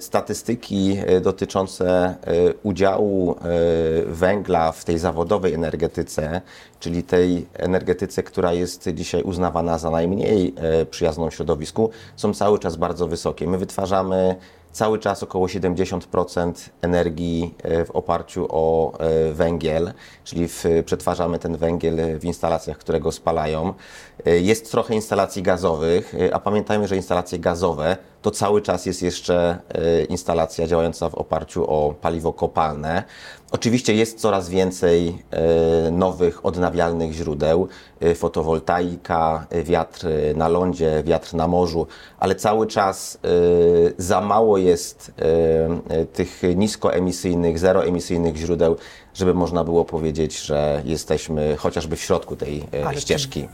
Statystyki e, dotyczące e, udziału e, węgla w tej zawodowej energetyce, czyli tej energetyce, która jest dzisiaj uznawana za najmniej przyjazną środowisku, są cały czas bardzo wysokie. My wytwarzamy cały czas około 70% energii w oparciu o węgiel, czyli w, przetwarzamy ten węgiel w instalacjach, które go spalają. Jest trochę instalacji gazowych, a pamiętajmy, że instalacje gazowe to cały czas jest jeszcze e, instalacja działająca w oparciu o paliwo kopalne. Oczywiście jest coraz więcej e, nowych odnawialnych źródeł, e, fotowoltaika, wiatr na lądzie, wiatr na morzu, ale cały czas za mało jest tych niskoemisyjnych, zeroemisyjnych źródeł, żeby można było powiedzieć, że jesteśmy chociażby w środku tej Ale ścieżki.